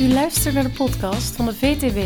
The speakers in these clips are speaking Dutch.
U luistert naar de podcast van de VTW.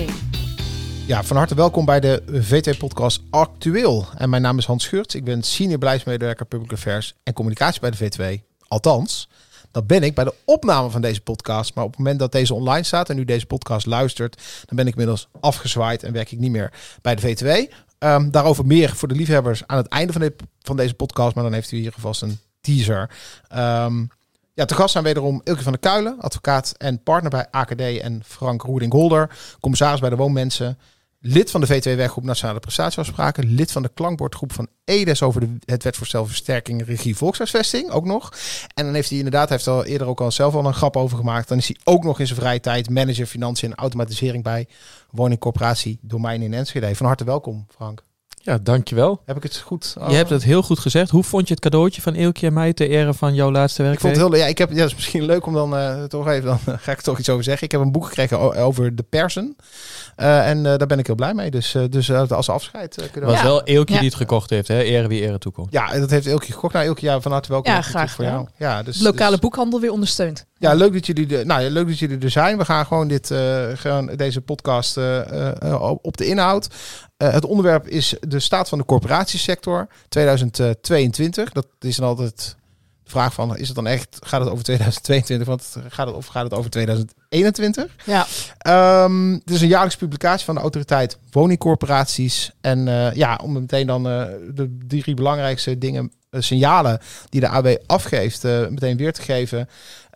Ja, van harte welkom bij de VTW-podcast Actueel. En mijn naam is Hans Schurts. Ik ben senior beleidsmedewerker Public Affairs en Communicatie bij de VTW. Althans, dat ben ik bij de opname van deze podcast. Maar op het moment dat deze online staat en u deze podcast luistert, dan ben ik inmiddels afgezwaaid en werk ik niet meer bij de VTW. Ehm, daarover meer voor de liefhebbers aan het einde van, de, van deze podcast. Maar dan heeft u hier vast een teaser. Um, ja, te gast zijn wederom Ilke van der Kuilen, advocaat en partner bij AKD en Frank Roeding-Golder, commissaris bij de Woonmensen, lid van de VTW-werkgroep Nationale Prestatieafspraken, lid van de klankbordgroep van EDES over de, het wetsvoorstel versterking regie volkshuisvesting, ook nog. En dan heeft hij inderdaad, hij heeft al eerder ook al zelf al een grap over gemaakt, dan is hij ook nog in zijn vrije tijd manager financiën en automatisering bij woningcorporatie Domein in Enschede. Van harte welkom, Frank. Ja, dankjewel. Heb ik het goed? Je hebt het heel goed gezegd. Hoe vond je het cadeautje van Eelkje en mij ter ere van jouw laatste werk? Ik vond het heel, ja, ik heb, ja, dat is misschien leuk om dan uh, toch even, dan ga ik toch iets over zeggen. Ik heb een boek gekregen over de persen. Uh, en uh, daar ben ik heel blij mee. Dus, dus als afscheid kunnen we... was wel Eelkje ja. die het gekocht heeft, hè? Ere wie ere toekomt. Ja, dat heeft Eelkje gekocht. Nou, Eelkje, ja, van harte welkom. Ja, graag voor jou. Ja, dus, Lokale dus, boekhandel weer ondersteund. Ja, leuk dat jullie, de, nou, leuk dat jullie er zijn. We gaan gewoon dit, gewoon deze podcast op de inhoud. Uh, het onderwerp is de staat van de corporatiesector 2022. Dat is dan altijd de vraag van, is het dan echt, gaat het over 2022 want gaat het, of gaat het over 2021? Ja. Um, het is een jaarlijkse publicatie van de autoriteit woningcorporaties. En uh, ja, om meteen dan uh, de drie belangrijkste dingen signalen die de AB afgeeft, uh, meteen weer te geven.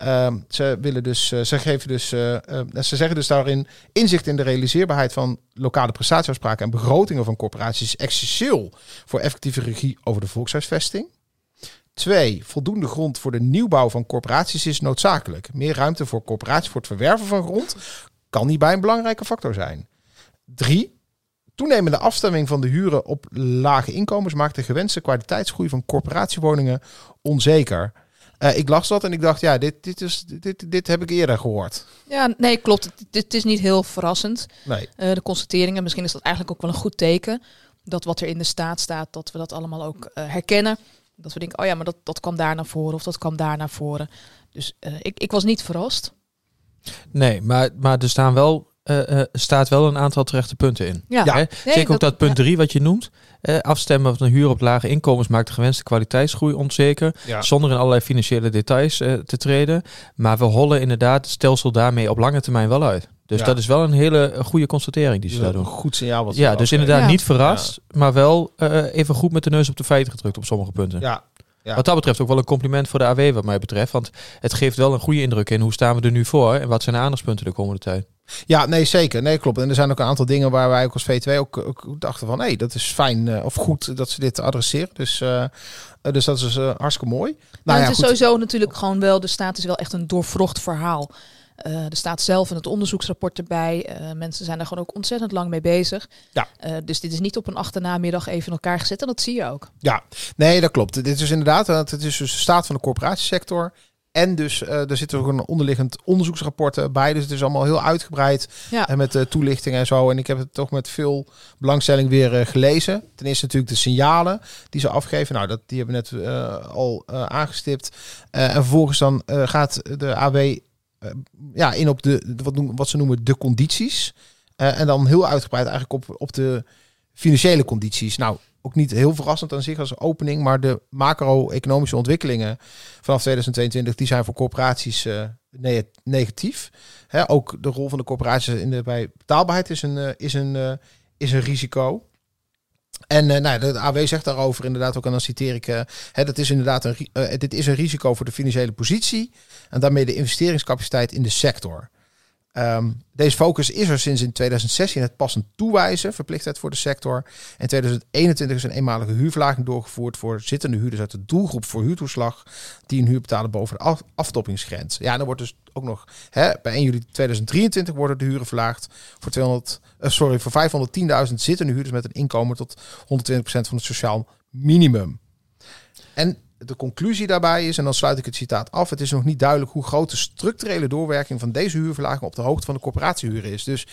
Uh, ze willen dus, uh, ze geven dus, ze zeggen dus daarin inzicht in de realiseerbaarheid van lokale prestatieafspraken en begrotingen van corporaties is essentieel voor effectieve regie over de volkshuisvesting. Twee, voldoende grond voor de nieuwbouw van corporaties is noodzakelijk. Meer ruimte voor corporaties voor het verwerven van grond kan hierbij een belangrijke factor zijn. Drie, Toenemende afstemming van de huren op lage inkomens maakt de gewenste kwaliteitsgroei van corporatiewoningen onzeker. Uh, ik las dat en ik dacht, ja, dit, dit, is, dit, dit heb ik eerder gehoord. Ja, nee, klopt. Dit is niet heel verrassend. Nee. Uh, de constateringen, misschien is dat eigenlijk ook wel een goed teken. Dat wat er in de staat staat, dat we dat allemaal ook uh, herkennen. Dat we denken, oh ja, maar dat, dat kwam daar naar voren of dat kwam daar naar voren. Dus ik, ik was niet verrast. Nee, maar, maar er staan wel uh, uh, staat wel een aantal terechte punten in. Ja. Hè? Nee, Zeker ook dat- dat punt ja. 3 wat je noemt. Eh, afstemmen van de huur op lage inkomens maakt de gewenste kwaliteitsgroei onzeker. Ja. Zonder in allerlei financiële details eh, te treden. Maar we hollen inderdaad het stelsel daarmee op lange termijn wel uit. Dus Ja. dat is wel een hele eh, goede constatering die ze daar een doen. goed signaal. Wat ze Ja, dus inderdaad Ja. niet verrast, maar wel eh, even goed met de neus op de feiten gedrukt op sommige punten. Ja, Ja. Wat dat betreft ook wel een compliment voor de AW wat mij betreft. Want het geeft wel een goede indruk in hoe staan we er nu voor en wat zijn de aandachtspunten de komende tijd. Ja, nee, zeker. Nee, klopt. En er zijn ook een aantal dingen waar wij ook als V2 ook, ook dachten van... hé, dat is fijn eh, of goed dat ze dit adresseren. Dus, eh, dus dat is eh, hartstikke mooi. Nou Nou, ja, het is goed. sowieso natuurlijk gewoon wel, de staat is wel echt een doorvrocht verhaal. Eh er staat zelf in het onderzoeksrapport erbij. Eh, mensen zijn er gewoon ook ontzettend lang mee bezig. Ja. Eh, dus dit is niet op een achternamiddag even in elkaar gezet. En dat zie je ook. Ja, nee, dat klopt. Dit is inderdaad, het is dus de staat van de corporatiesector. En dus er zit ook een onderliggend onderzoeksrapport bij. Dus het is allemaal heel uitgebreid. Ja. En met uh, toelichting en zo. En ik heb het toch met veel belangstelling weer gelezen. Ten eerste natuurlijk de signalen die ze afgeven. Nou, dat, die hebben we net al aangestipt. En vervolgens dan gaat de AW ja, in op de, wat, wat ze noemen de condities. Eh, en dan heel uitgebreid eigenlijk op, op de financiële condities. Nou, ook niet heel verrassend aan zich als opening, maar de macro-economische ontwikkelingen vanaf 2022 die zijn voor corporaties eh, ne- negatief. Hè, ook de rol van de corporaties in de, bij betaalbaarheid is een, eh, is een, eh, is een risico. En eh, nou, de AW zegt daarover inderdaad ook, en dan citeer ik, eh, hè, dat is inderdaad een, eh, dit is een risico voor de financiële positie en daarmee de investeringscapaciteit in de sector. Ehm, deze focus is er sinds in 2016 het passend toewijzen, verplichtheid voor de sector. In 2021 is een eenmalige huurverlaging doorgevoerd voor zittende huurders uit de doelgroep voor huurtoeslag die een huur betalen boven de af- aftoppingsgrens. Ja, en dan wordt dus ook nog hè, bij 1 juli 2023 worden de huren verlaagd voor 200, eh, sorry, voor 510.000 zittende huurders met een inkomen tot 120% van het sociaal minimum. En de conclusie daarbij is, en dan sluit ik het citaat af, het is nog niet duidelijk hoe groot de structurele doorwerking van deze huurverlaging op de hoogte van de corporatiehuren is. Dus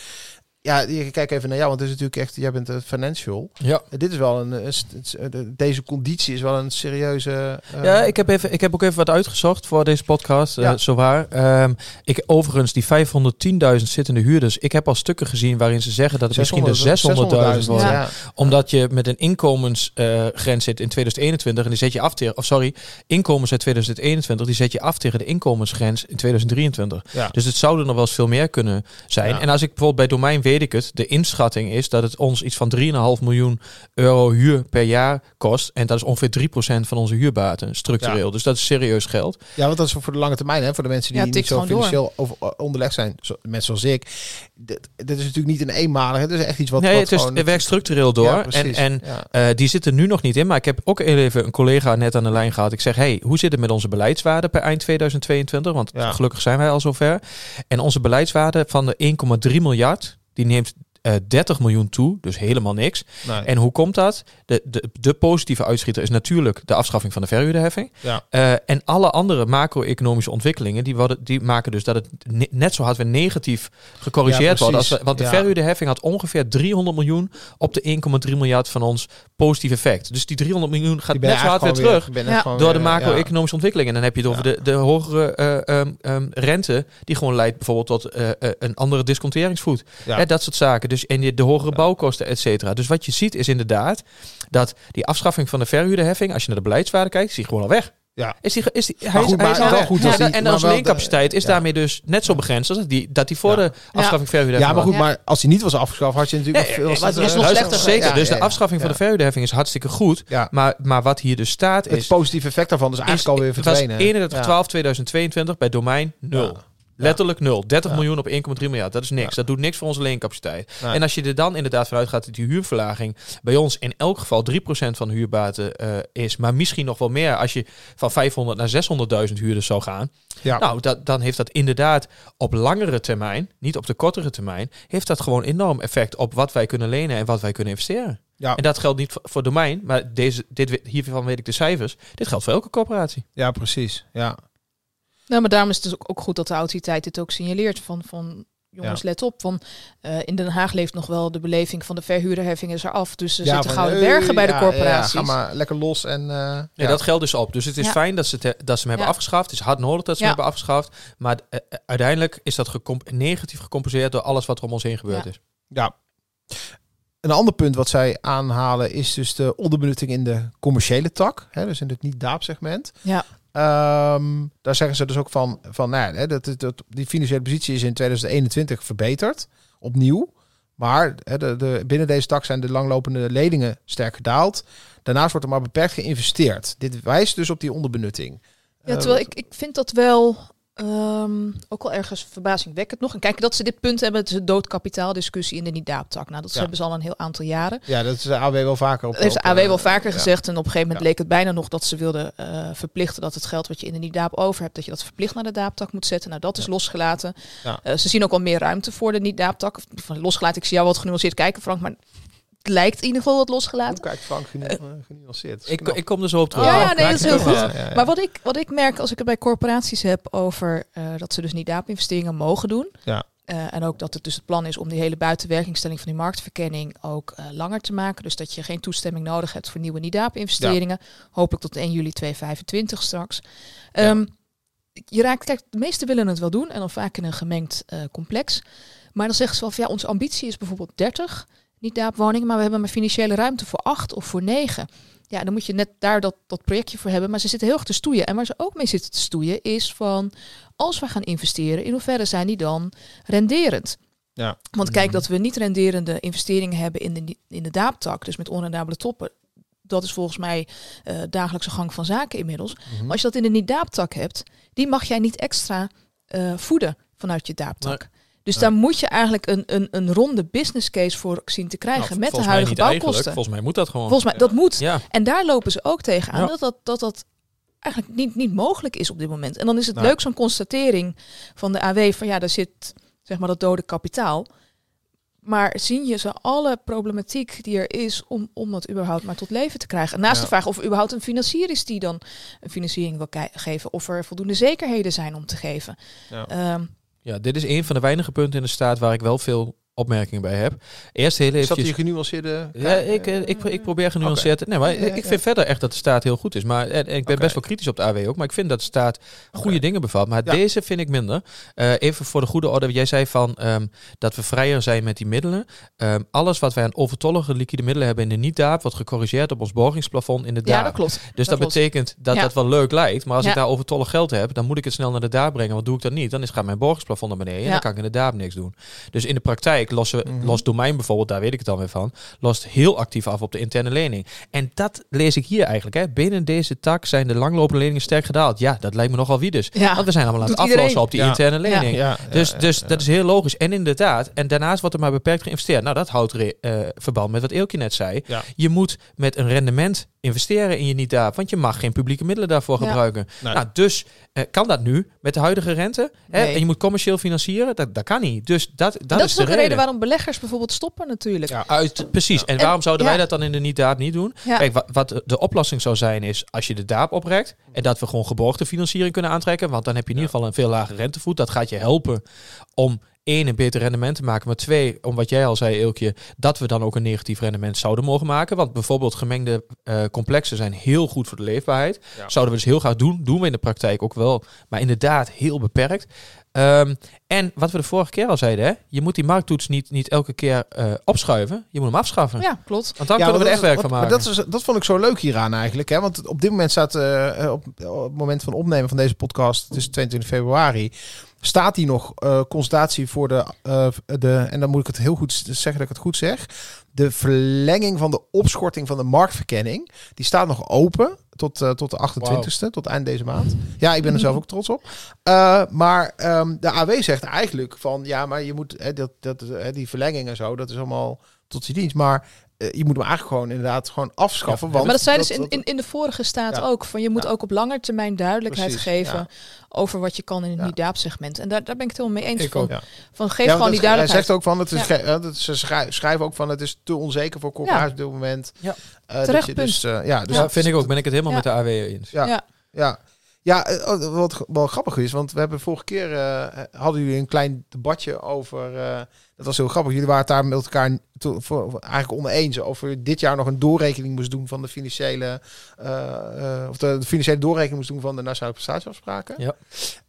ja, je- kijk even naar jou, want het is natuurlijk echt, jij bent een financial. Ja. Eh, Dit is wel een, eh, eh, deze conditie is wel een serieuze. eh, Ja, ik heb, even, ik heb ook even wat uitgezocht voor deze podcast. Ja. eh zowaar. Ehm, ik, overigens, die 510.000 zittende huurders. Ik heb al stukken gezien waarin ze zeggen dat het misschien de 600.000 wordt. Ja. Ja. Omdat je met een inkomensgrens zit in 2021 en die zet je af tegen, of sorry, inkomens uit 2021, die zet je af tegen de inkomensgrens in 2023. Ja. Dus het zouden nog wel eens veel meer kunnen zijn. En als ik bijvoorbeeld bij domein weet ik het, de inschatting is dat het ons iets van 3,5 miljoen euro huur per jaar kost. En dat is ongeveer 3% van onze huurbaten structureel. Ja. Dus dat is serieus geld. Ja, want dat is voor de lange termijn, hè, voor de mensen die Ja, niet zo financieel over, eh, onderlegd zijn, zo, mensen zoals ik. Dit, dit is natuurlijk niet een eenmalige, het is echt iets wat. nee, wat het, is, gewoon- het werkt structureel door. Ja, en precies. en Ja. Eh, die zitten nu nog niet in, maar ik heb ook even een collega net aan de lijn gehad. Ik zeg, hey, hoe zit het met onze beleidswaarde per eind 2022? Want Ja. gelukkig zijn wij al zover. En onze beleidswaarde van de 1,3 miljard, die neemt eh 30 miljoen toe, dus helemaal niks. Nee. En hoe komt dat? De, de, de positieve uitschieter is natuurlijk de afschaffing van de verhuurderheffing. Ja. Eh, en alle andere macro-economische ontwikkelingen, die, worden, die maken dus dat het ne- net zo hard weer negatief gecorrigeerd Ja, wordt. Als, we- want de Ja. verhuurderheffing had ongeveer 300 miljoen op de 1,3 miljard van ons positief effect. Dus die 300 miljoen gaat net zo hard weer terug. Door de macro-economische ontwikkelingen. En dan heb je het over Ja. de, de hogere eh, ehm, ehm, rente, die gewoon leidt bijvoorbeeld tot eh, eh, een andere disconteringsvoet. Dat soort zaken. Dus en die- de hogere bouwkosten, et cetera. Dus wat je ziet is inderdaad dat die afschaffing van de verhuurderheffing, als je naar de beleidswaarde kijkt, is die gewoon al weg. Ja. Is die, is die, hij is, hij maar is al wel goed Ja, als die- en onze de- leencapaciteit is ja. daarmee dus net zo begrensd als dat die, dat die voor Ja. de afschaffing verhuurderheffing Ja, maar goed, maar als die niet was afgeschaft, had je natuurlijk Nee, veel. het was nog slechter Zeker, dus de afschaffing van de verhuurderheffing is hartstikke goed. Ja. Maar, maar wat hier dus staat Het is... positieve effect daarvan is eigenlijk alweer het was verdwenen. 31 Ja. 12 2022 bij domein 0. Letterlijk 0. 30 Ja. miljoen op 1,3 miljard. Dat is niks. Ja. Dat doet niks voor onze leencapaciteit. Nee. En als je er dan inderdaad vanuit gaat dat die huurverlaging bij ons in elk geval 3% van de huurbaten eh, is. Maar misschien nog wel meer als je van 500 naar 600.000 huurders zou gaan. Ja. Nou, dat, dan heeft dat inderdaad op langere termijn, niet op de kortere termijn, heeft dat gewoon enorm effect op wat wij kunnen lenen en wat wij kunnen investeren. Ja. En dat geldt niet voor, domein, maar deze, dit, hiervan weet ik de cijfers. Dit geldt voor elke corporatie. ja, precies. Ja. Nou, maar daarom is het dus ook, ook goed dat de autoriteit dit ook signaleert. Van, van jongens, let op. Van, eh, in Den Haag leeft nog wel de beleving van de verhuurderheffing is eraf. Dus er ja, zitten gouden hey, bergen bij de corporaties. Ja, ga maar lekker los en... eh, Ja, ja. dat geldt dus op. Dus het is Ja. fijn dat ze, dat ze hem hebben Ja. afgeschaft. Het is hard nodig dat ze hem hebben afgeschaft. Maar eh, eh, uiteindelijk is dat gecomp- negatief gecompenseerd door alles wat er om ons heen gebeurd Ja. is. Ja. Een ander punt wat zij aanhalen is dus de onderbenutting in de commerciële tak. Hè, dus in het niet-daap-segment. Ja. Ehm, daar zeggen ze dus ook van, van nou ja, dat, die financiële positie is in 2021 verbeterd, opnieuw. Maar hè, de, de, binnen deze tak zijn de langlopende leningen sterk gedaald. Daarnaast wordt er maar beperkt geïnvesteerd. Dit wijst dus op die onderbenutting. Ja, Eh, terwijl ik, ik vind dat wel ehm, ook wel ergens verbazingwekkend nog. En kijk, dat ze dit punt hebben, het is een doodkapitaaldiscussie in de niet-daaptak. Nou, dat Ja. hebben ze al een heel aantal jaren. Ja, dat is de AW wel vaker op. Dat heeft de AW eh, wel vaker ja. gezegd. En op een gegeven moment Ja. leek het bijna nog dat ze wilden eh, verplichten dat het geld wat je in de niet-daap over hebt, dat je dat verplicht naar de daaptak moet zetten. Nou, dat is losgelaten. Eh, ze zien ook al meer ruimte voor de niet-daaptak. Losgelaten, ik zie jou wat genuanceerd kijken, Frank, maar lijkt in ieder geval wat Hoe losgelaten. kijkt Frank genu- eh, genuanceerd? Ik, ik kom er zo op terug. Ja, ja, nee, dat is heel goed. ja, ja. Maar wat ik, wat ik merk als ik het bij corporaties heb over eh, dat ze dus niet daap-investeringen mogen doen. Ja. Eh, en ook dat het dus het plan is om die hele buitenwerkingstelling van die marktverkenning ook eh, langer te maken. Dus dat je geen toestemming nodig hebt voor nieuwe NIDAP-investeringen. Hopelijk tot 1 juli 2025 straks. Ehm, Je raakt, kijk, de meesten willen het wel doen en dan vaak in een gemengd eh, complex. Maar dan zeggen ze wel van ja, onze ambitie is bijvoorbeeld 30 niet-daap-woningen, maar we hebben maar financiële ruimte voor 8 of voor 9. Ja, dan moet je net daar dat, dat projectje voor hebben. Maar ze zitten heel erg te stoeien. En waar ze ook mee zitten te stoeien is van... als we gaan investeren, in hoeverre zijn die dan renderend? Ja. Want kijk, dat we niet renderende investeringen hebben in de, in de daaptak... dus met onrendabele toppen... dat is volgens mij eh, dagelijkse gang van zaken inmiddels. Mhm. Maar als je dat in de niet-daaptak hebt... die mag jij niet extra eh, voeden vanuit je daaptak. Dus Ja. daar moet je eigenlijk een, een, een ronde business case voor zien te krijgen... Nou, met de huidige bouwkosten. Volgens mij moet dat gewoon. Volgens mij, dat moet. ja. En daar lopen ze ook tegenaan Ja. dat, dat, dat dat eigenlijk niet, niet mogelijk is op dit moment. En dan is het Nee. leuk zo'n constatering van de AW van ja, daar zit zeg maar dat dode kapitaal. Maar zien je ze alle problematiek die er is om, om dat überhaupt maar tot leven te krijgen? En naast Ja. de vraag of er überhaupt een financier is die dan een financiering wil geven, of er voldoende zekerheden zijn om te geven. Ja. Ehm, Ja, dit is een van de weinige punten in de staat waar ik wel veel opmerkingen bij heb. Eerst heel dat eventjes... je genuanceerde... Ja, ik, eh, ik, ik probeer genuanceerd. te- Nee, maar Ja, ik, ja, ik ja. vind verder echt dat de staat heel goed is. Maar en, en ik ben best wel kritisch op de AW ook. Maar ik vind dat de staat goede dingen bevat. Maar Ja. deze vind ik minder. Eh, even voor de goede orde. Jij zei van ehm, dat we vrijer zijn met die middelen. Ehm, alles wat wij aan overtollige liquide middelen hebben in de niet-daap... wordt gecorrigeerd op ons borgingsplafond in de Ja, daap. dat klopt. Dus dat, klopt. betekent dat Ja. dat wel leuk lijkt. Maar als ik Ja. daar overtollig geld heb, dan moet ik het snel naar de daap brengen. Want doe ik dat niet, dan is, gaat mijn borgingsplafond naar beneden. En Ja. dan kan ik in de daap niks doen. Dus in de praktijk lossen, Mhm. lost domein bijvoorbeeld, daar weet ik het dan weer van, lost heel actief af op de interne lening. En dat lees ik hier eigenlijk. Hè. Binnen deze tak zijn de langlopende leningen sterk gedaald. Ja, dat lijkt me nogal wie dus. Ja. Want we zijn allemaal aan het Doet aflossen iedereen. op die Ja. interne lening. Ja, Dus, ja, dus ja. dat is heel logisch. En inderdaad, en daarnaast wordt er maar beperkt geïnvesteerd. Nou, dat houdt eh, verband met wat Eelkje net zei. Ja. Je moet met een rendement investeren in je niet-daap, want je mag geen publieke middelen daarvoor Ja. gebruiken. Nee. Nou, dus eh, kan dat nu met de huidige rente? Hè? Nee. En je moet commercieel financieren? Dat, dat kan niet. Dus dat, dat, Dat, is is de ook een reden. waarom beleggers bijvoorbeeld stoppen natuurlijk. Ja. Uit, precies. En, En- waarom zouden ja. wij dat dan in de niet-daap niet doen? Ja. Kijk, wat, wat de oplossing zou zijn is als je de daap oprekt en dat we gewoon geborgde financiering kunnen aantrekken, want dan heb je in ieder geval een veel lager rentevoet. Dat gaat je helpen om één, een beter rendement te maken, maar twee, om wat jij al zei, Eelkje, dat we dan ook een negatief rendement zouden mogen maken. Want bijvoorbeeld gemengde eh, complexen zijn heel goed voor de leefbaarheid. Ja. Zouden we dus heel graag doen. Doen we in de praktijk ook wel, maar inderdaad heel beperkt. Ehm, en wat we de vorige keer al zeiden, hè, je moet die markttoets niet, niet elke keer eh, opschuiven. Je moet hem afschaffen. Ja, klopt. Want dan Ja, kunnen we er echt werk van maar maken. Dat, is, dat vond ik zo leuk hieraan eigenlijk. Hè? Want op dit moment staat, eh, op, op het moment van opnemen van deze podcast, het is 22 februari, staat hier nog eh, consultatie voor de, eh, de, en dan moet ik het heel goed zeggen dat ik het goed zeg, de verlenging van de opschorting van de marktverkenning. Die staat nog open tot, eh, tot de 28ste, tot eind deze maand. Ja, ik ben er zelf ook trots op. Eh, maar ehm, de AW zegt eigenlijk van, ja, maar je moet, hè, dat, dat, eh, die verlenging en zo, dat is allemaal tot je dienst. Maar eh, je moet hem eigenlijk gewoon inderdaad gewoon afschaffen. want maar dat zeiden ze dat- in, in, in de vorige staat Ja. ook. Van je moet Ja. ook op lange termijn duidelijkheid Precies, geven ja. over wat je kan in het Ja. segment. En daar, daar ben ik het helemaal mee eens. Ik van, ook. Ja. van geef Ja, gewoon die dat- Hij duidelijkheid. zegt ook van, het is Ja. ge- dat ze schrij- schrijven ook van, het is te onzeker voor corporaties op dit moment. Ja. Eh, dat Terecht je punt. Dus, eh, ja, dus ja, vind ik ook. Ben ik het helemaal Ja. met de AW eens. Ja. Ja. Ja, eh, oh, wat wel grappig is, want we hebben vorige keer eh, hadden jullie een klein debatje over. eh, dat was heel grappig. Jullie waren het daar met elkaar to- voor, eigenlijk oneens over dit jaar nog een doorrekening moest doen van de financiële eh, eh, of de, de financiële doorrekening moest doen van de nationale prestatieafspraken. Ja.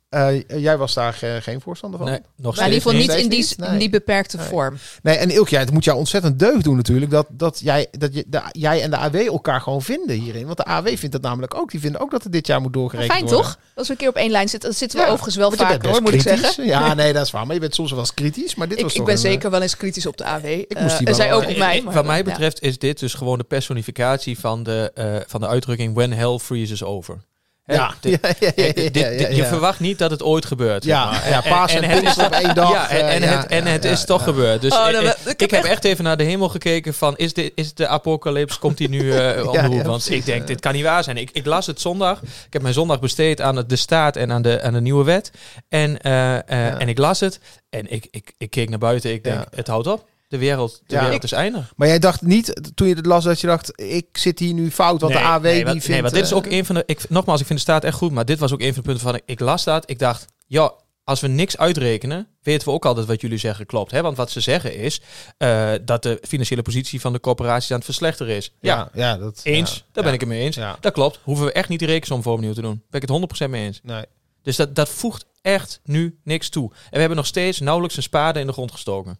Eh, jij was daar ge- geen voorstander van. Nee, nog Maar in ieder geval niet. in die, Steeds niet? in die beperkte Nee. vorm. Nee, en Ilkje, het moet jou ontzettend deugd doen natuurlijk dat, dat, jij, dat je, de, jij en de AW elkaar gewoon vinden hierin. Want de AW vindt dat namelijk ook. Die vinden ook dat het dit jaar moet doorgerekend Fijn worden. toch? Als we een keer op één lijn zitten. Dat zitten we Ja, overigens wel bent hoor, best moet ik kritisch. zeggen. Ja, nee, dat is waar. Maar je bent soms wel eens kritisch. Maar dit Ik, was ik ben een, zeker wel eens kritisch op de AW. moest die Eh, wel zij wel- ook op mij. Eh, maar- Wat mij ja. betreft is dit dus gewoon de personificatie van de, eh, van de uitdrukking when hell freezes over. Ja, Je verwacht niet dat het ooit gebeurt. zeg Ja, maar. ja, paas en, het op één dag. Ja, en, en eh, het, en ja, het ja, is ja. toch gebeurd. Dus Oh, ik ik, heb echt- echt even naar de hemel gekeken van is, dit, is de apocalyps, komt die nu eh om Ja, de hoek? ja, Want precies, ik denk, dit kan niet waar zijn. Ik, ik las het zondag. Ik heb mijn zondag besteed aan het, de staat en aan de, aan de nieuwe wet. En, eh, eh, Ja. en ik las het. En ik, ik, ik keek naar buiten. Ik denk, Ja. het houdt op. De wereld, de Ja. wereld Ik- is eindig. Maar jij dacht niet, toen je het las, dat je dacht, ik zit hier nu fout. Want de AW nee, die wat- vindt... Nee, want dit is eh, ook een van de... Ik, nogmaals, ik vind de staat echt goed, maar dit was ook een van de punten van... Ik, las dat, ik dacht, ja, als we niks uitrekenen, weten we ook altijd wat jullie zeggen klopt. Hè? Want wat ze zeggen is eh, dat de financiële positie van de corporaties aan het verslechteren is. Ja, Ja, ja, dat... eens. ja, Daar ben ik het mee eens. Ja, Dat klopt. Hoeven we echt niet die rekensom voor opnieuw te doen. Ben ik het 100% mee eens. nee. Dus dat, dat voegt echt nu niks toe. En we hebben nog steeds nauwelijks een spade in de grond gestoken.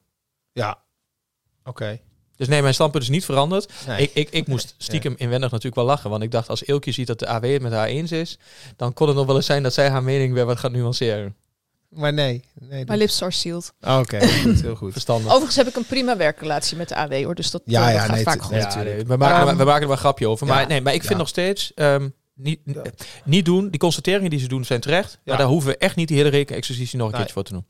Ja. Oké. Dus nee, mijn standpunt is niet veranderd. Nee. Ik, ik, ik moest stiekem inwendig natuurlijk wel lachen. Want ik dacht, als Eelkje ziet dat de AW het met haar eens is... dan kon het nog wel eens zijn dat zij haar mening weer wat gaat nuanceren. Maar nee. nee Mijn lips are sealed. Ah, Oké, heel goed. Verstandig. Overigens heb ik een prima werkrelatie met de AW hoor. Dus dat, Ja, eh, dat ja, gaat nee, vaak goed. nee, ja, natuurlijk. nee, we, maken, Ehm, we maken er wel een grapje over. ja, Maar, nee, maar ik vind ja. nog steeds... ehm, niet, Ja. niet doen. Die constateringen die ze doen zijn terecht. Maar Ja. daar hoeven we echt niet die hele rekenexercitie nog een Nee. keertje voor te doen.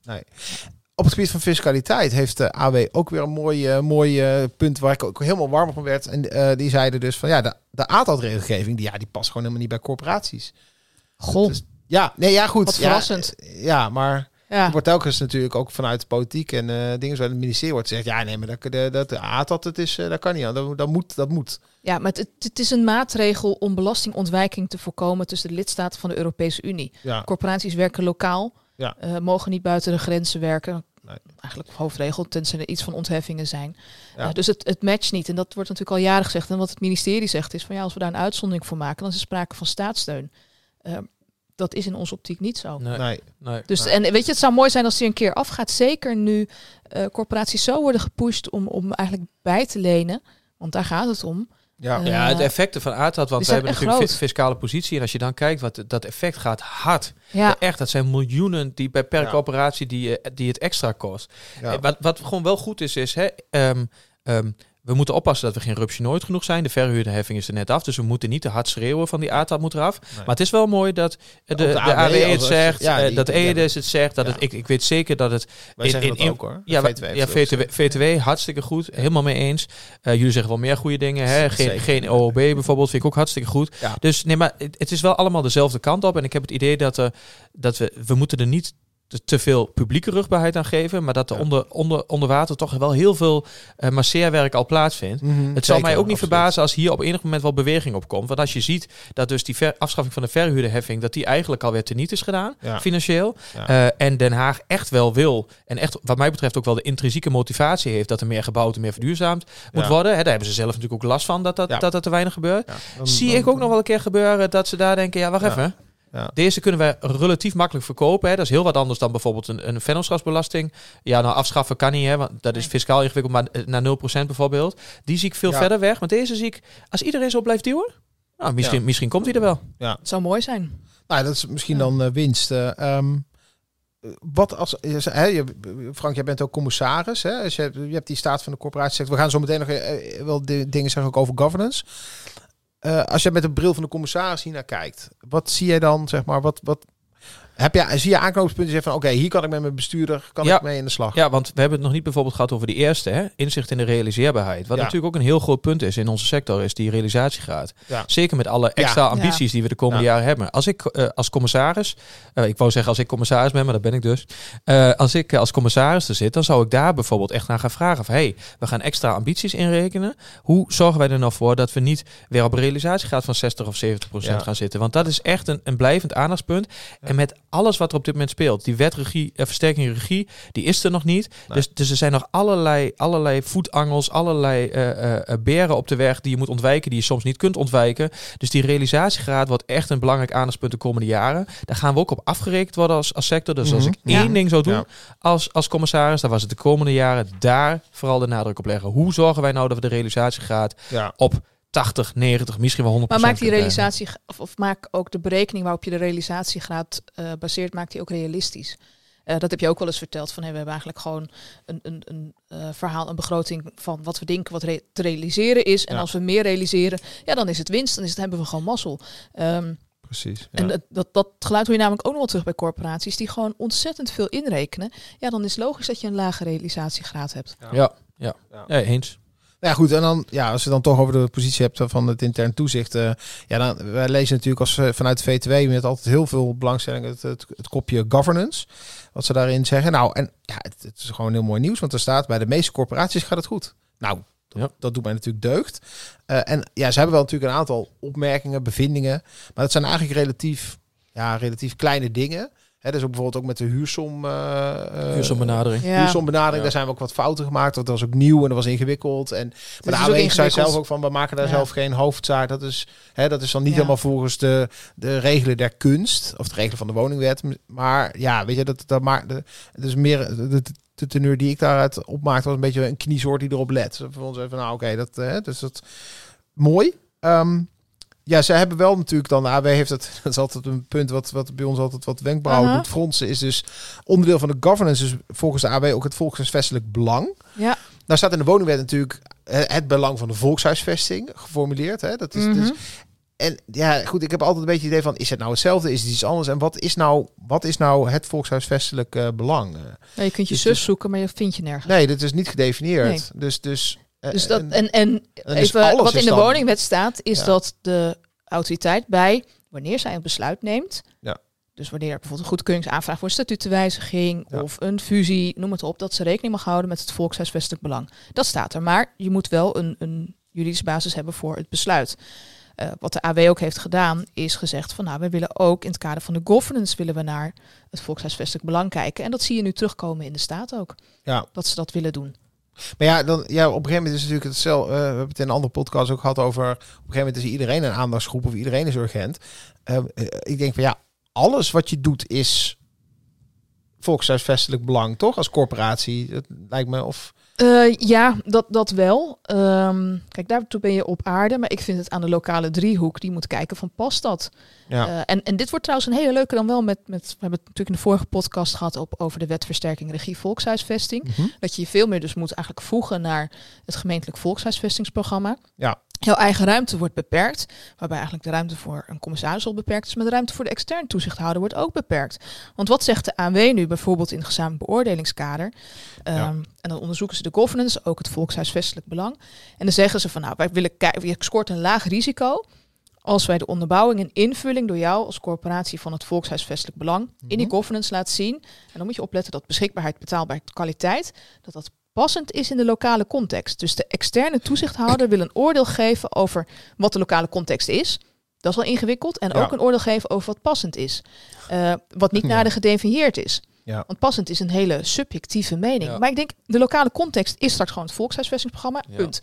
Op het gebied van fiscaliteit heeft de AW ook weer een mooi, eh, mooi eh, punt waar ik ook helemaal warm van werd. En eh, die zeiden dus van ja, de, de aantalregelgeving, die, ja, die past gewoon helemaal niet bij corporaties. Goh, Dus- Ja, nee, ja, goed. Wat Ja, verrassend. Ja, maar ja. wordt telkens natuurlijk ook vanuit de politiek en dingen zoals het ministerie wordt gezegd, ja, nee, maar dat, de, dat de ATAT, het is, dat kan niet aan. Dat, dat moet, dat moet. ja, maar het, het is een maatregel om belastingontwijking te voorkomen tussen de lidstaten van de Europese Unie. Ja, Corporaties werken lokaal, Ja. eh, mogen niet buiten de grenzen werken. Nee. eigenlijk hoofdregel, tenzij er iets van ontheffingen zijn. Ja. Eh, dus het, het matcht niet. En dat wordt natuurlijk al jaren gezegd. En wat het ministerie zegt is van ja, als we daar een uitzondering voor maken, dan is er sprake van staatssteun. Eh, dat is in onze optiek niet zo. Nee, Nee. nee. Dus Nee. en weet je, het zou mooi zijn als die een keer afgaat. Zeker nu eh, corporaties zo worden gepusht om, om eigenlijk bij te lenen. Want daar gaat het om. Ja. Eh, Ja, het effect ervan aardhad, want we hebben natuurlijk groot. fi- fiscale positie. En als je dan kijkt, wat dat effect gaat hard. Ja, Echt, dat zijn miljoenen die bij per Ja. corporatie die, eh, die het extra kost. Ja. Eh, Wat, wat gewoon wel goed is, is hè, ehm, ehm, we moeten oppassen dat we geen rupsje nooit genoeg zijn. De verhuurderheffing is er net af, dus we moeten niet te hard schreeuwen van die aardtap moet eraf. Nee. Maar het is wel mooi dat de, de, de AW AW het zegt, ja, eh, die- dat EDES het zegt. Dat Ja. het, ik, ik weet zeker dat het Wij in- zeggen in- in- ook hoor. ja, VTW ja VTW, VTW, hartstikke goed. Helemaal mee eens. Eh, jullie zeggen wel meer goede dingen. Hè? Geen, Zeker. geen OOB bijvoorbeeld, vind ik ook hartstikke goed. Dus nee, maar het, het is wel allemaal dezelfde kant op. En ik heb het idee dat, dat we, we moeten er niet te, veel publieke rugbaarheid aan geven. Maar dat er onder, onder, onder water toch wel heel veel eh masseerwerk al plaatsvindt. Mhm, Het zal zeker, mij ook niet absoluut. verbazen als hier op enig moment wel beweging op komt. Want als je ziet dat dus die ver- afschaffing van de verhuurderheffing, dat die eigenlijk alweer teniet is gedaan, Ja. financieel. Ja. Eh, en Den Haag echt wel wil, en echt wat mij betreft ook wel de intrinsieke motivatie heeft dat er meer gebouwd en meer verduurzaamd moet Ja. worden. Hè, daar hebben ze zelf natuurlijk ook last van dat dat, dat, weinig gebeurt. Dan- Zie dan- ik ook nog wel een keer gebeuren dat ze daar denken, ja wacht even. Ja. Deze kunnen wij relatief makkelijk verkopen. Hè. Dat is heel wat anders dan bijvoorbeeld een, een vennootschapsbelasting. Ja, nou afschaffen kan niet, hè, want dat is fiscaal ingewikkeld, maar eh, naar 0% bijvoorbeeld. Die zie ik veel Ja. verder weg. Maar deze zie ik, als iedereen zo blijft duwen, nou, misschien, Ja. misschien komt hij er wel. het zou mooi zijn. Nou, dat is misschien Ja. dan eh, winst. eh, ehm, wat als, Frank, jij bent ook commissaris. Hè? Dus je, je hebt die staat van de corporatiesector. We gaan zo meteen nog wel de, dingen zeggen ook over governance. Eh, als je met de bril van de commissaris hier naar kijkt, wat zie jij dan, zeg maar, wat, wat heb je, zie je aanknopingspunten zeggen van, oké, hier kan ik met mijn bestuurder, kan Ja. ik mee in de slag. Ja, want we hebben het nog niet bijvoorbeeld gehad over die eerste, hè? inzicht in de realiseerbaarheid. Wat Ja. natuurlijk ook een heel groot punt is in onze sector, is die realisatiegraad. Ja. Zeker met alle extra Ja. ambities die we de komende Ja. jaren hebben. Als ik eh, als commissaris, eh, ik wou zeggen als ik commissaris ben, maar dat ben ik dus. Eh, als ik als commissaris er zit, dan zou ik daar bijvoorbeeld echt naar gaan vragen van, hey, we gaan extra ambities inrekenen. Hoe zorgen wij er nou voor dat we niet weer op een realisatiegraad van 60 of 70 procent Ja. gaan zitten? Want dat is echt een, een blijvend aandachtspunt. En met alles wat er op dit moment speelt, die wetregie, eh, versterking regie, die is er nog niet. Nee. Dus, dus er zijn nog allerlei, allerlei voetangels, allerlei eh, eh, eh, beren op de weg die je moet ontwijken, die je soms niet kunt ontwijken. Dus die realisatiegraad wordt echt een belangrijk aandachtspunt de komende jaren. Daar gaan we ook op afgerekend worden als, als sector. Dus als Mhm. ik één Ja. ding zou doen Ja. als, als commissaris, dan was het de komende jaren daar vooral de nadruk op leggen. Hoe zorgen wij nou dat we de realisatiegraad Ja. op 80, 90, misschien wel 100 Maar maak die realisatie, of, of maak ook de berekening waarop je de realisatiegraad eh baseert, maak die ook realistisch. Eh, dat heb je ook wel eens verteld. Van, hey, we hebben eigenlijk gewoon een, een, een eh, verhaal, een begroting van wat we denken wat re- te realiseren is. En Ja. als we meer realiseren, ja, dan is het winst. Dan is het, hebben we gewoon mazzel. Ehm, Precies. Ja. En dat, dat, dat geluid hoor je namelijk ook nog wel terug bij corporaties die gewoon ontzettend veel inrekenen. Ja, dan is het logisch dat je een lage realisatiegraad hebt. Ja, ja. Ja. ja eens. Ja, goed. En dan, ja, als je dan toch over de positie hebt van het intern toezicht. eh, ja, dan, wij lezen natuurlijk als eh, vanuit de VTW met altijd heel veel belangstelling het, het, het kopje governance. Wat ze daarin zeggen. Nou, en ja, het, het is gewoon heel mooi nieuws. Want er staat bij de meeste corporaties gaat het goed. Nou, dat, Ja. dat doet mij natuurlijk deugd. Eh, en ja, ze hebben wel natuurlijk een aantal opmerkingen, bevindingen. Maar dat zijn eigenlijk relatief, ja, relatief kleine dingen. Hè, dus ook bijvoorbeeld ook met de huursom. eh, eh, Huursombenadering. Ja. Huursombenadering, daar zijn we ook wat fouten gemaakt. Dat was ook nieuw en dat was ingewikkeld. En maar is de ook AW zei zelf ook van, we maken daar Ja. zelf geen hoofdzaak. Dat is, hè, dat is dan niet Ja. helemaal volgens de, de regelen der kunst. Of de regelen van de woningwet. Maar ja, weet je, dat, dat maakt... is meer... De, de, de teneur die ik daaruit opmaakte was een beetje een kniesoort die erop let. Dus voor ons even, nou oké, dat, hè, dus dat mooi. Ehm, ja, ze hebben wel natuurlijk dan, de AW heeft het, dat is altijd een punt wat, wat bij ons altijd wat wenkbrauwen Aha. doet fronsen, is dus onderdeel van de governance, dus volgens de AW ook het volkshuisvestelijk belang. Ja, Nou staat in de woningwet natuurlijk het belang van de volkshuisvesting geformuleerd. Hè? Dat is, Mhm. dus, en ja, goed, ik heb altijd een beetje het idee van, is het nou hetzelfde, is het iets anders? En wat is nou, wat is nou het volkshuisvestelijk belang? Ja, je kunt je Dus zus dus- zoeken, maar je vindt je nergens. nee, dit is niet gedefinieerd. Nee. Dus, dus, Dus dat, en- en, en even wat in de woningwet staat, is Ja. dat de autoriteit bij, wanneer zij een besluit neemt, Ja. dus wanneer er bijvoorbeeld een goedkeuringsaanvraag voor een statutenwijziging Ja. of een fusie, noem het op, dat ze rekening mag houden met het volkshuisvestelijk belang. Dat staat er, maar je moet wel een, een juridische basis hebben voor het besluit. Eh, wat de AW ook heeft gedaan, is gezegd van nou, we willen ook in het kader van de governance willen we naar het volkshuisvestelijk belang kijken. En dat zie je nu terugkomen in de staat ook. Ja. Dat ze dat willen doen. Maar ja, dan, ja, op een gegeven moment is het natuurlijk hetzelfde. eh, we hebben het in een andere podcast ook gehad over. Op een gegeven moment is iedereen een aandachtsgroep of iedereen is urgent. Eh, eh, ik denk van ja, alles wat je doet is volkshuisvestelijk belang, toch? Als corporatie. Dat lijkt me of. Eh, ja, dat, dat wel. Ehm, kijk, daartoe ben je op aarde. Maar ik vind het aan de lokale driehoek. Die moet kijken van past dat? Ja. Eh, en, en dit wordt trouwens een hele leuke dan wel met, met... We hebben het natuurlijk in de vorige podcast gehad op, over de wet versterking regie volkshuisvesting. Mhm. Dat je je veel meer dus moet eigenlijk voegen naar het gemeentelijk volkshuisvestingsprogramma. Ja. Jouw eigen ruimte wordt beperkt, waarbij eigenlijk de ruimte voor een commissaris al beperkt is, maar de ruimte voor de externe toezichthouder wordt ook beperkt. Want wat zegt de ANW nu bijvoorbeeld in het gezamenlijk beoordelingskader? Ehm, Ja. En dan onderzoeken ze de governance, ook het volkshuisvestelijk belang. En dan zeggen ze van nou, wij willen kijken, je scoort een laag risico als wij de onderbouwing en invulling door jou als corporatie van het volkshuisvestelijk belang in die Mhm. governance laat zien. En dan moet je opletten dat beschikbaarheid, betaalbaarheid, kwaliteit, dat dat passend is in de lokale context. Dus de externe toezichthouder wil een oordeel geven over wat de lokale context is. Dat is wel ingewikkeld. En Ja. ook een oordeel geven over wat passend is. Eh, wat niet Ja. nader gedefinieerd is. Ja. Want passend is een hele subjectieve mening. Maar ik denk, de lokale context is straks gewoon het volkshuisvestingsprogramma. Punt.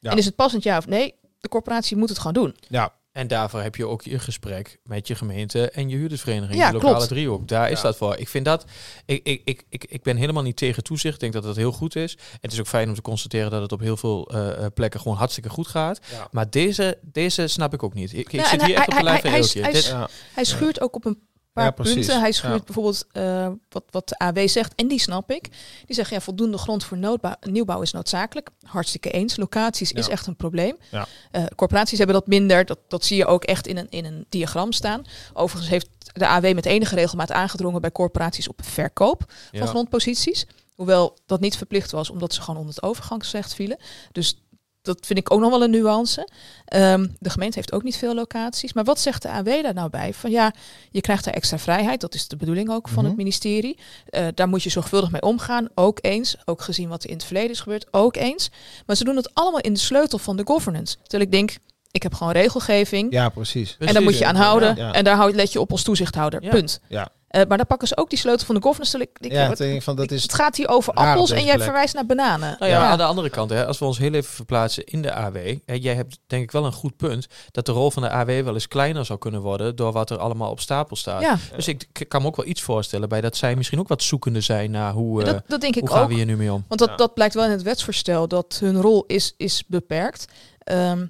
En is het passend ja of nee? De corporatie moet het gewoon doen. Ja, En daarvoor heb je ook je gesprek met je gemeente en je huurdersvereniging, Ja, de lokale klopt. driehoek. Daar is dat voor. Ik vind dat, ik, ik, ik, ik, ik ben helemaal niet tegen toezicht. Ik denk dat dat heel goed is. Het is ook fijn om te constateren dat het op heel veel eh, eh, plekken gewoon hartstikke goed gaat. Ja. Maar deze, deze snap ik ook niet. Ik, ik Ja, zit hier hij- echt op de hij- lijf van hij- hij-. Hij schuurt ook op een paar Ja, punten. Hij schuurt Ja. bijvoorbeeld eh, wat, wat de AW zegt, en die snap ik. Die zeggen, ja, voldoende grond voor noodbouw, nieuwbouw is noodzakelijk. Hartstikke eens. Locaties is echt een probleem. Ja. Eh, corporaties hebben dat minder. Dat, dat zie je ook echt in een, in een diagram staan. Overigens heeft de AW met enige regelmaat aangedrongen bij corporaties op verkoop van grondposities. Hoewel dat niet verplicht was, omdat ze gewoon onder het overgangsrecht vielen. Dus dat vind ik ook nog wel een nuance. Ehm, de gemeente heeft ook niet veel locaties. Maar wat zegt de AW daar nou bij? Van ja, je krijgt daar extra vrijheid. Dat is de bedoeling ook van Mhm. het ministerie. Eh, daar moet je zorgvuldig mee omgaan. Ook eens. Ook gezien wat er in het verleden is gebeurd. Ook eens. Maar ze doen het allemaal in de sleutel van de governance. Terwijl ik denk, ik heb gewoon regelgeving. ja, precies. en daar moet je aan houden. Ja. En daar let je op als toezichthouder. Ja. Punt. Ja. Eh, maar dan pakken ze ook die sleutel van de governance. Ik, ik, Ja, wat- van dat is het gaat hier over appels en jij plek. verwijst naar bananen. Nou ja, Ja. aan de andere kant, hè, als we ons heel even verplaatsen in de AW. Hè, jij hebt denk ik wel een goed punt dat de rol van de AW wel eens kleiner zou kunnen worden door wat er allemaal op stapel staat. Ja, Dus ik, ik kan me ook wel iets voorstellen bij dat zij misschien ook wat zoekende zijn naar hoe, eh, dat, dat denk ik hoe gaan ook. we hier nu mee om. Want dat, Ja. dat blijkt wel in het wetsvoorstel, dat hun rol is, is beperkt. Ehm,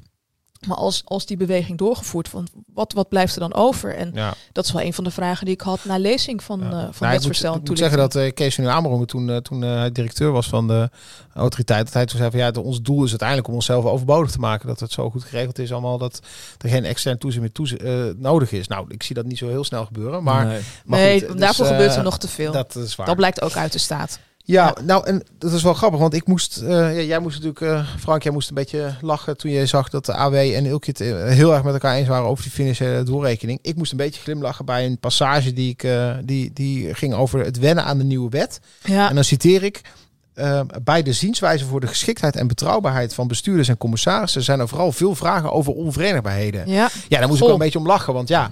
maar als, als die beweging doorgevoerd wordt, wat, wat blijft er dan over? En ja. dat is wel een van de vragen die ik had na lezing van, Ja. eh van Nou, het ik moet, ik zeggen dat eh, Kees van Amerongen toen, eh, toen eh, hij directeur was van de autoriteit, dat hij toen zei van ja, de- ons doel is uiteindelijk om onszelf overbodig te maken. Dat het zo goed geregeld is allemaal dat er geen extern toezicht meer toezicht, eh, nodig is. Nou, ik zie dat niet zo heel snel gebeuren, maar, Nee. maar nee, goed, dus, daarvoor eh, gebeurt er nog te veel. Dat, Dat is waar. blijkt ook uit de staat. Ja, nou en dat is wel grappig, want ik moest, eh, ja, jij moest natuurlijk, eh, Frank, jij moest een beetje lachen toen je zag dat de AW en Ilkje het eh, heel erg met elkaar eens waren over die financiële doorrekening. Ik moest een beetje glimlachen bij een passage die ik, die, die ging over het wennen aan de nieuwe wet. Ja, En dan citeer ik. bij de zienswijze voor de geschiktheid en betrouwbaarheid van bestuurders en commissarissen zijn er vooral veel vragen over onverenigbaarheden. ja, Ja, daar moest ik wel een beetje om lachen. Want ja,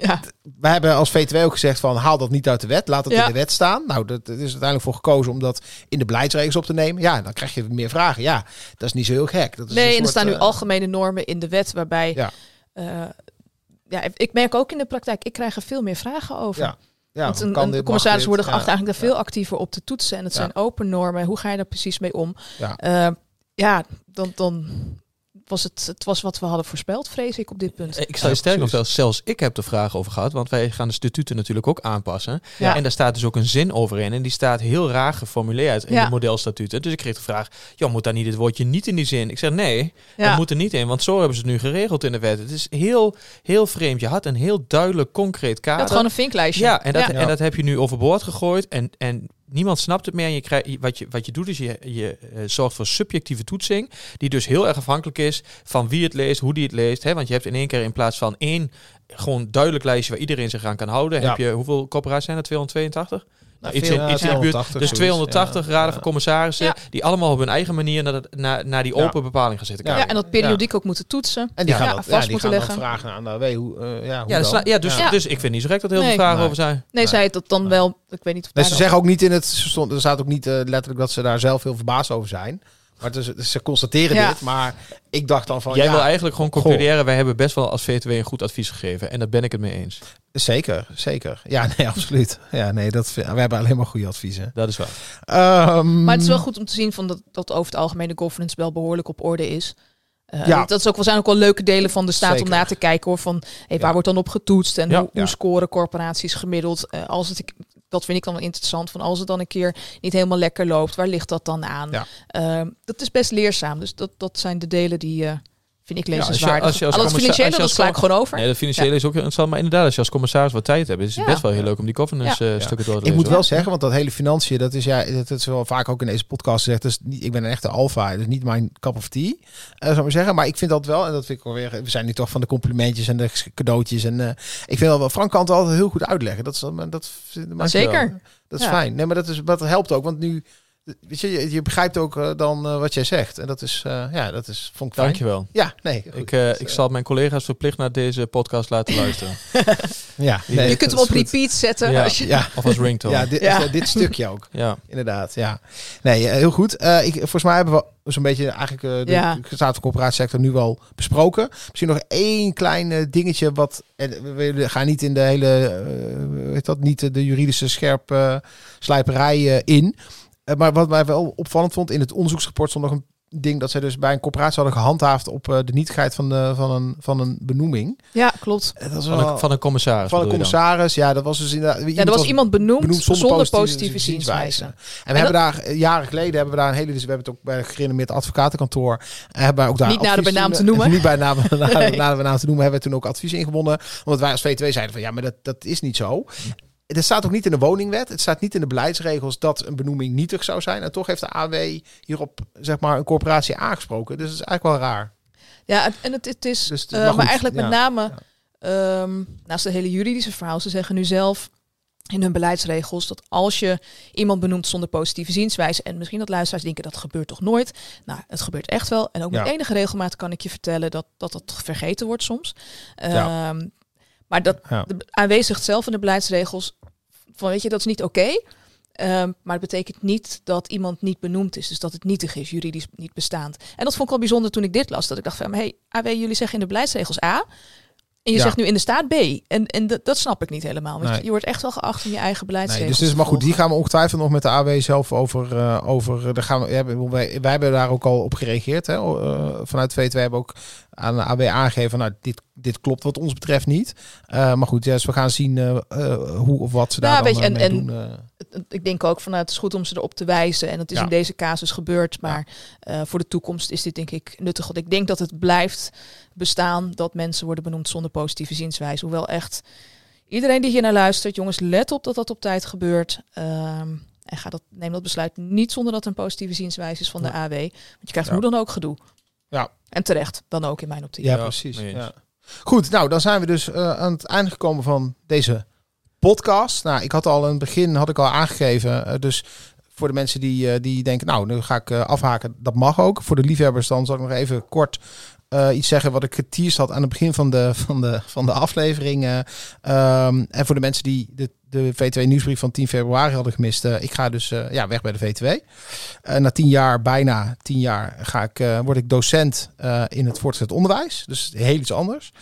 ja. wij hebben als VTW ook gezegd van haal dat niet uit de wet. Laat het Ja. in de wet staan. Nou, dat, dat is uiteindelijk voor gekozen om dat in de beleidsregels op te nemen. Ja, dan krijg je meer vragen. Ja, dat is niet zo heel gek. Dat is Nee, een en er staan nu eh, algemene normen in de wet waarbij... Ja. eh, ja, ik merk ook in de praktijk, ik krijg er veel meer vragen over. Ja, ja, Want een, kan een commissaris dit? worden Ja, geacht eigenlijk daar ja. veel actiever op te toetsen. En het zijn open normen. Hoe ga je daar precies mee om? Ja. Eh, ja, dan, dan was het, het was wat we hadden voorspeld, vrees ik, op dit punt. Ik Ja, je sterker nog wel, zelfs ik heb er vragen over gehad, want wij gaan de statuten natuurlijk ook aanpassen. Ja. En daar staat dus ook een zin over in en die staat heel raar geformuleerd in Ja. de modelstatuten. Dus ik kreeg de vraag, joh, moet daar niet het woordje niet in die zin? Ik zeg nee, Ja. dat moet er niet in, want zo hebben ze het nu geregeld in de wet. Het is heel, heel vreemd. Je had een heel duidelijk, concreet kader. had gewoon een vinklijstje. Ja, en dat, Ja. en dat heb je nu overboord gegooid. En, en niemand snapt het meer. En je krijgt, wat, je, wat je doet is je, je eh, zorgt voor subjectieve toetsing. Die dus heel erg afhankelijk is van wie het leest, hoe die het leest. Hè? Want je hebt in één keer in plaats van één gewoon duidelijk lijstje waar iedereen zich aan kan houden. Ja. Heb je, hoeveel corporaties zijn er? 282? Nou, iets, veel. in, Ja, iets in de buurt. 280 Dus zoiets, 280 ja. raden Ja. van commissarissen Ja. die allemaal op hun eigen manier naar, dat- naar, naar die Ja. open bepaling gaan zitten Ja. kijken. Ja, en dat periodiek ook moeten toetsen. En die Ja, gaan ja, dat, vast ja, die moeten gaan dan leggen. vragen aan de AW. Hoe, eh, ja, hoe Ja, dus, dan? ja, dus, Ja. dus ik vind niet zo gek dat er heel Nee. veel vragen Nee. over zijn. Nee, zei het dat dan wel. Ik weet niet of Nee, daar ze zeggen ook niet in het... er staat ook niet eh, letterlijk dat ze daar zelf heel verbaasd over zijn. Maar het is, ze constateren Ja. dit. Maar ik dacht dan van... Jij ja, wil eigenlijk gewoon Goh. concluderen, wij hebben best wel als VTW een goed advies gegeven. En daar ben ik het mee eens. Zeker, zeker. Ja, nee, absoluut. Ja, nee, dat, we hebben alleen maar goede adviezen. Dat is waar. Ehm, Maar het is wel goed om te zien van dat, dat over het algemeen de governance wel behoorlijk op orde is. Eh, Ja. dat, is ook wel, zijn ook wel leuke delen van de staat Zeker. om na te kijken hoor. Van hey, waar Ja. wordt dan op getoetst en Ja. hoe, Ja. hoe scoren corporaties gemiddeld. Eh, als het, dat vind ik dan wel interessant. Van als het dan een keer niet helemaal lekker loopt, waar ligt dat dan aan? Ja. Ehm, dat is best leerzaam. Dus dat, dat zijn de delen die eh, vind ik als je- lezenswaardig. als je als Al financiële, als dat sla ik gewoon over. Nee, dat financiële is ook interessant. Maar inderdaad, als je als commissaris wat tijd hebt, is het Ja. best wel heel leuk om die governance Ja. eh, Ja. stukken door te Ik lezen. moet wel zeggen, want dat hele financiën, dat is ja, dat is wel vaak ook in deze podcast gezegd. Dat niet, ik ben een echte alfa, dat is niet mijn cup of tea, eh, zou ik maar zeggen. Maar ik vind dat wel, en dat vind ik wel weer, we zijn nu toch van de complimentjes en de cadeautjes. En eh, ik vind dat wel, Frank kan het altijd heel goed uitleggen. Dat is, dat, dat, maakt wel- Zeker. Dat is Ja. fijn. Nee, maar dat, is, dat helpt ook, want nu, weet je, je, je begrijpt ook eh, dan eh, wat jij zegt. En dat is, eh, ja, dat is, vond ik fijn. Dankjewel. Ja, nee. goed. Ik, eh, Dus, ik zal mijn collega's verplicht naar deze podcast laten luisteren. ja, je nee, je kunt hem op goed. repeat zetten. Ja. Als je, Ja, Of als ringtone. ja, dit, Ja. dit stukje ook. ja. Inderdaad, ja. Nee, heel goed. Eh, ik, volgens mij hebben we zo'n beetje eigenlijk eh, de Ja. staat van corporatiesector nu wel besproken. Misschien nog één klein dingetje wat en we- gaan niet in de hele, weet dat, niet de juridische scherp eh, slijperij eh, in. Eh, maar wat mij wel opvallend vond in het onderzoeksrapport stond nog een ding dat zij dus bij een corporatie hadden gehandhaafd op eh, de nietigheid van, de, van, een, van een benoeming. ja, klopt. Eh, Dat is Van, wel- een, van een commissaris. van een commissaris. Ja, dat was dus inderdaad. Ja, er was iemand benoemd, benoemd zonder, positieve, zienswijze. En we hebben daar eh, jaren geleden hebben we daar een hele, dus we hebben het ook bij een gerenommeerd advocatenkantoor. eh, Hebben we ook daar Niet naar de bijnaam te noemen. eh, Niet bij naam, naar, Nee. naar de bijnaam te noemen hebben we toen ook advies ingewonnen, omdat wij als V2 zeiden van ja, maar dat, dat is niet zo. Het staat ook niet in de woningwet. Het staat niet in de beleidsregels dat een benoeming nietig zou zijn. En toch heeft de AW hierop zeg maar een corporatie aangesproken. Dus dat is eigenlijk wel raar. Ja, en- het, het is, Dus eh, maar eigenlijk met ja. name ehm, naast het hele juridische verhaal, ze zeggen nu zelf in hun beleidsregels dat als je iemand benoemt zonder positieve zienswijze, en misschien dat luisteraars denken dat gebeurt toch nooit, nou, het gebeurt echt wel. En ook met Ja. enige regelmaat kan ik je vertellen dat dat, dat vergeten wordt soms. Ja. Ehm, maar dat Ja. de zegt zelf in de beleidsregels van weet je, dat is niet oké. Ehm, maar het betekent niet dat iemand niet benoemd is. Dus dat het nietig is, juridisch niet bestaand. En dat vond ik wel bijzonder toen ik dit las. Dat ik dacht van, hey, AW, jullie zeggen in de beleidsregels A. En je Ja. zegt nu in de staat B. En, en dat, dat snap ik niet helemaal. Want Nee. je, wordt echt wel geacht om je eigen Nee, beleidsregels dus, dus maar goed, die gaan we ongetwijfeld nog met de AW zelf over. eh over daar gaan we, ja, wij, wij hebben daar ook al op gereageerd. Hè, eh, vanuit V2 hebben we ook aan de AW aangegeven. Nou, dit, dit klopt wat ons betreft niet. Eh, maar goed, ja, dus we gaan zien eh, eh, hoe of wat ze Ja, daar dan weet je, eh, en- mee en- doen. eh. Ik denk ook van nou, het is goed om ze erop te wijzen. En het is in deze casus gebeurd. Maar eh, voor de toekomst is dit denk ik nuttig. Want ik denk dat het blijft bestaan dat mensen worden benoemd zonder positieve zienswijze. Hoewel echt iedereen die hier naar luistert, jongens, let op dat dat op tijd gebeurt. Ehm, en ga dat, neem dat besluit niet zonder dat er een positieve zienswijze is van de AW. Want je krijgt Ja. hoe dan ook gedoe. Ja. En terecht, dan ook in mijn optiek. Ja, Ja, precies. Ja. Goed, nou dan zijn we dus eh, aan het einde gekomen van deze podcast. Nou, ik had al in het begin had ik al aangegeven, eh, dus voor de mensen die, eh, die denken, nou, nu ga ik afhaken, dat mag ook. Voor de liefhebbers dan zal ik nog even kort eh, iets zeggen wat ik geteased had aan het begin van de, van de, van de aflevering. eh. Ehm, en voor de mensen die de, de V2 nieuwsbrief van 10 februari hadden gemist, eh, ik ga dus ja, weg bij de V2. Eh, na tien jaar, bijna tien jaar, ga ik, word ik docent in het voortgezet onderwijs. Dus heel iets anders.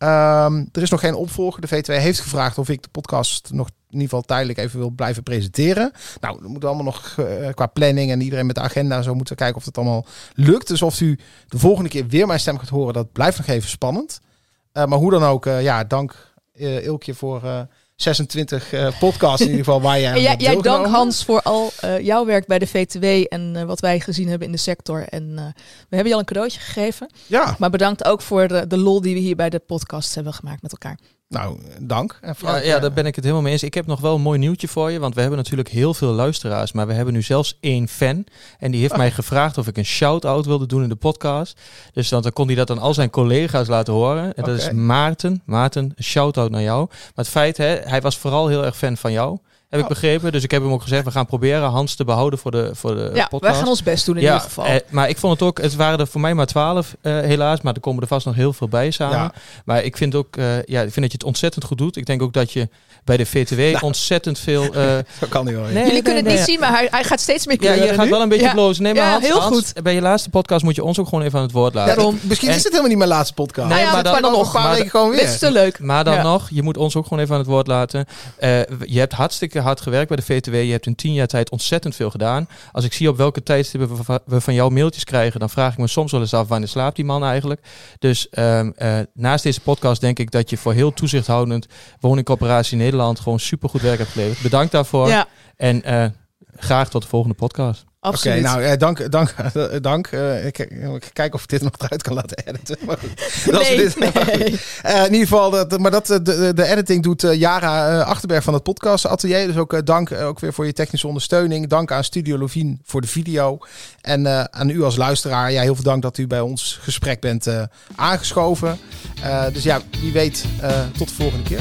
Ehm, er is nog geen opvolger. De V2 heeft gevraagd of ik de podcast nog in ieder geval tijdelijk even wil blijven presenteren. Nou, dat moet allemaal nog eh, qua planning en iedereen met de agenda en zo moeten kijken of het allemaal lukt. Dus of u de volgende keer weer mijn stem gaat horen, dat blijft nog even spannend. Eh, maar hoe dan ook, eh, ja, dank Ilkje voor 26 eh, podcasts in ieder geval waar jij jij, dank. Hans voor al eh, jouw werk bij de VTW en eh, wat wij gezien hebben in de sector. En we hebben je al een cadeautje gegeven. Ja, Maar bedankt ook voor de, de lol die we hier bij de podcast hebben gemaakt met elkaar. Nou, dank. En Ja, ja, eh, daar ben ik het helemaal mee eens. Ik heb nog wel een mooi nieuwtje voor je. Want we hebben natuurlijk heel veel luisteraars. Maar we hebben nu zelfs één fan. En die heeft mij gevraagd of ik een shout-out wilde doen in de podcast. Dus dan, dan kon hij dat aan al zijn collega's laten horen. En dat is. Maarten. Maarten, een shout-out naar jou. Maar het feit, hè, hij was vooral heel erg fan van jou. Heb ik Oh. begrepen. Dus ik heb hem ook gezegd, we gaan proberen Hans te behouden voor de, voor de ja, podcast. wij gaan ons best doen in ja, ieder geval. eh, maar ik vond het ook, het waren er voor mij maar twaalf eh, helaas, maar er komen er vast nog heel veel bij samen. Ja. Maar ik vind ook, eh, ja, ik vind dat je het ontzettend goed doet. Ik denk ook dat je bij de VTW Nou. ontzettend veel... eh, Dat kan niet wel. Nee, Jullie nee, kunnen het nee, niet zien, maar hij, hij gaat steeds meer Ja, je gaat nu. wel een beetje Ja. blozen. Nee, maar Ja, Hans, heel Hans, goed. bij je laatste podcast moet je ons ook gewoon even aan het woord laten. Daarom. Misschien En- is het helemaal niet mijn laatste podcast. Nee, Nou ja, maar maar dan- nog. een paar maar- weken gewoon Dit weer. is te leuk. Maar dan Ja. nog, je moet ons ook gewoon even aan het woord laten. Eh, je hebt hartstikke hard gewerkt bij de VTW. Je hebt in tien jaar tijd ontzettend veel gedaan. Als ik zie op welke tijdstippen we van- jou mailtjes krijgen, dan vraag ik me soms wel eens af wanneer slaapt die man eigenlijk. Dus ehm, eh, naast deze podcast denk ik dat je voor heel toezichthoudend woningcorporatie Nederland gewoon supergoed werk hebt geleverd. Bedankt daarvoor. Ja, En eh, graag tot de volgende podcast. Oké, absoluut. nou, eh, dank. dank, eh, dank. Eh, ik, ik kijk of ik dit nog eruit kan laten editen. Maar goed. Nee, dit- nee. Eh, in ieder geval, dat, maar dat, de, de, editing doet eh, Jara eh, Achterberg van het podcast atelier. Dus ook dank ook weer voor je technische ondersteuning. Dank aan Studio Lovien voor de video. En eh, aan u als luisteraar, ja, heel veel dank dat u bij ons gesprek bent eh, aangeschoven. Eh, dus ja, wie weet, eh, tot de volgende keer.